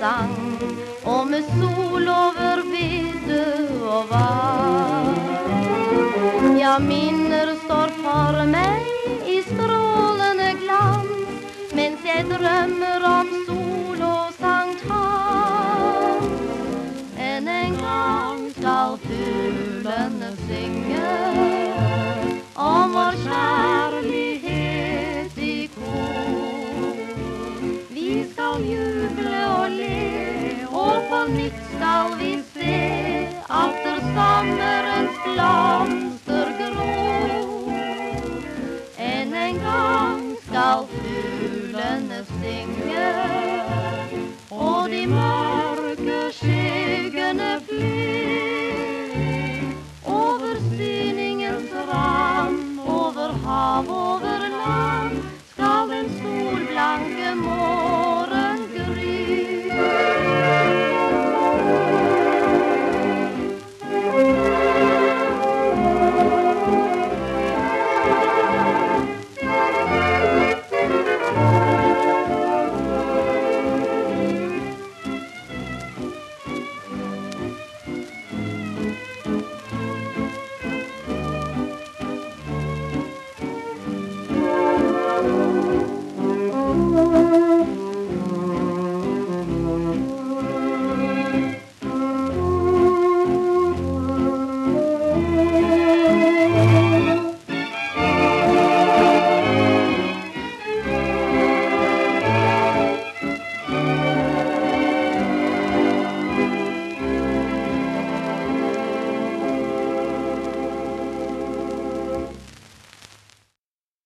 sang og med sol over hvete og vann. Ja, minner står for meg i strå. Bye.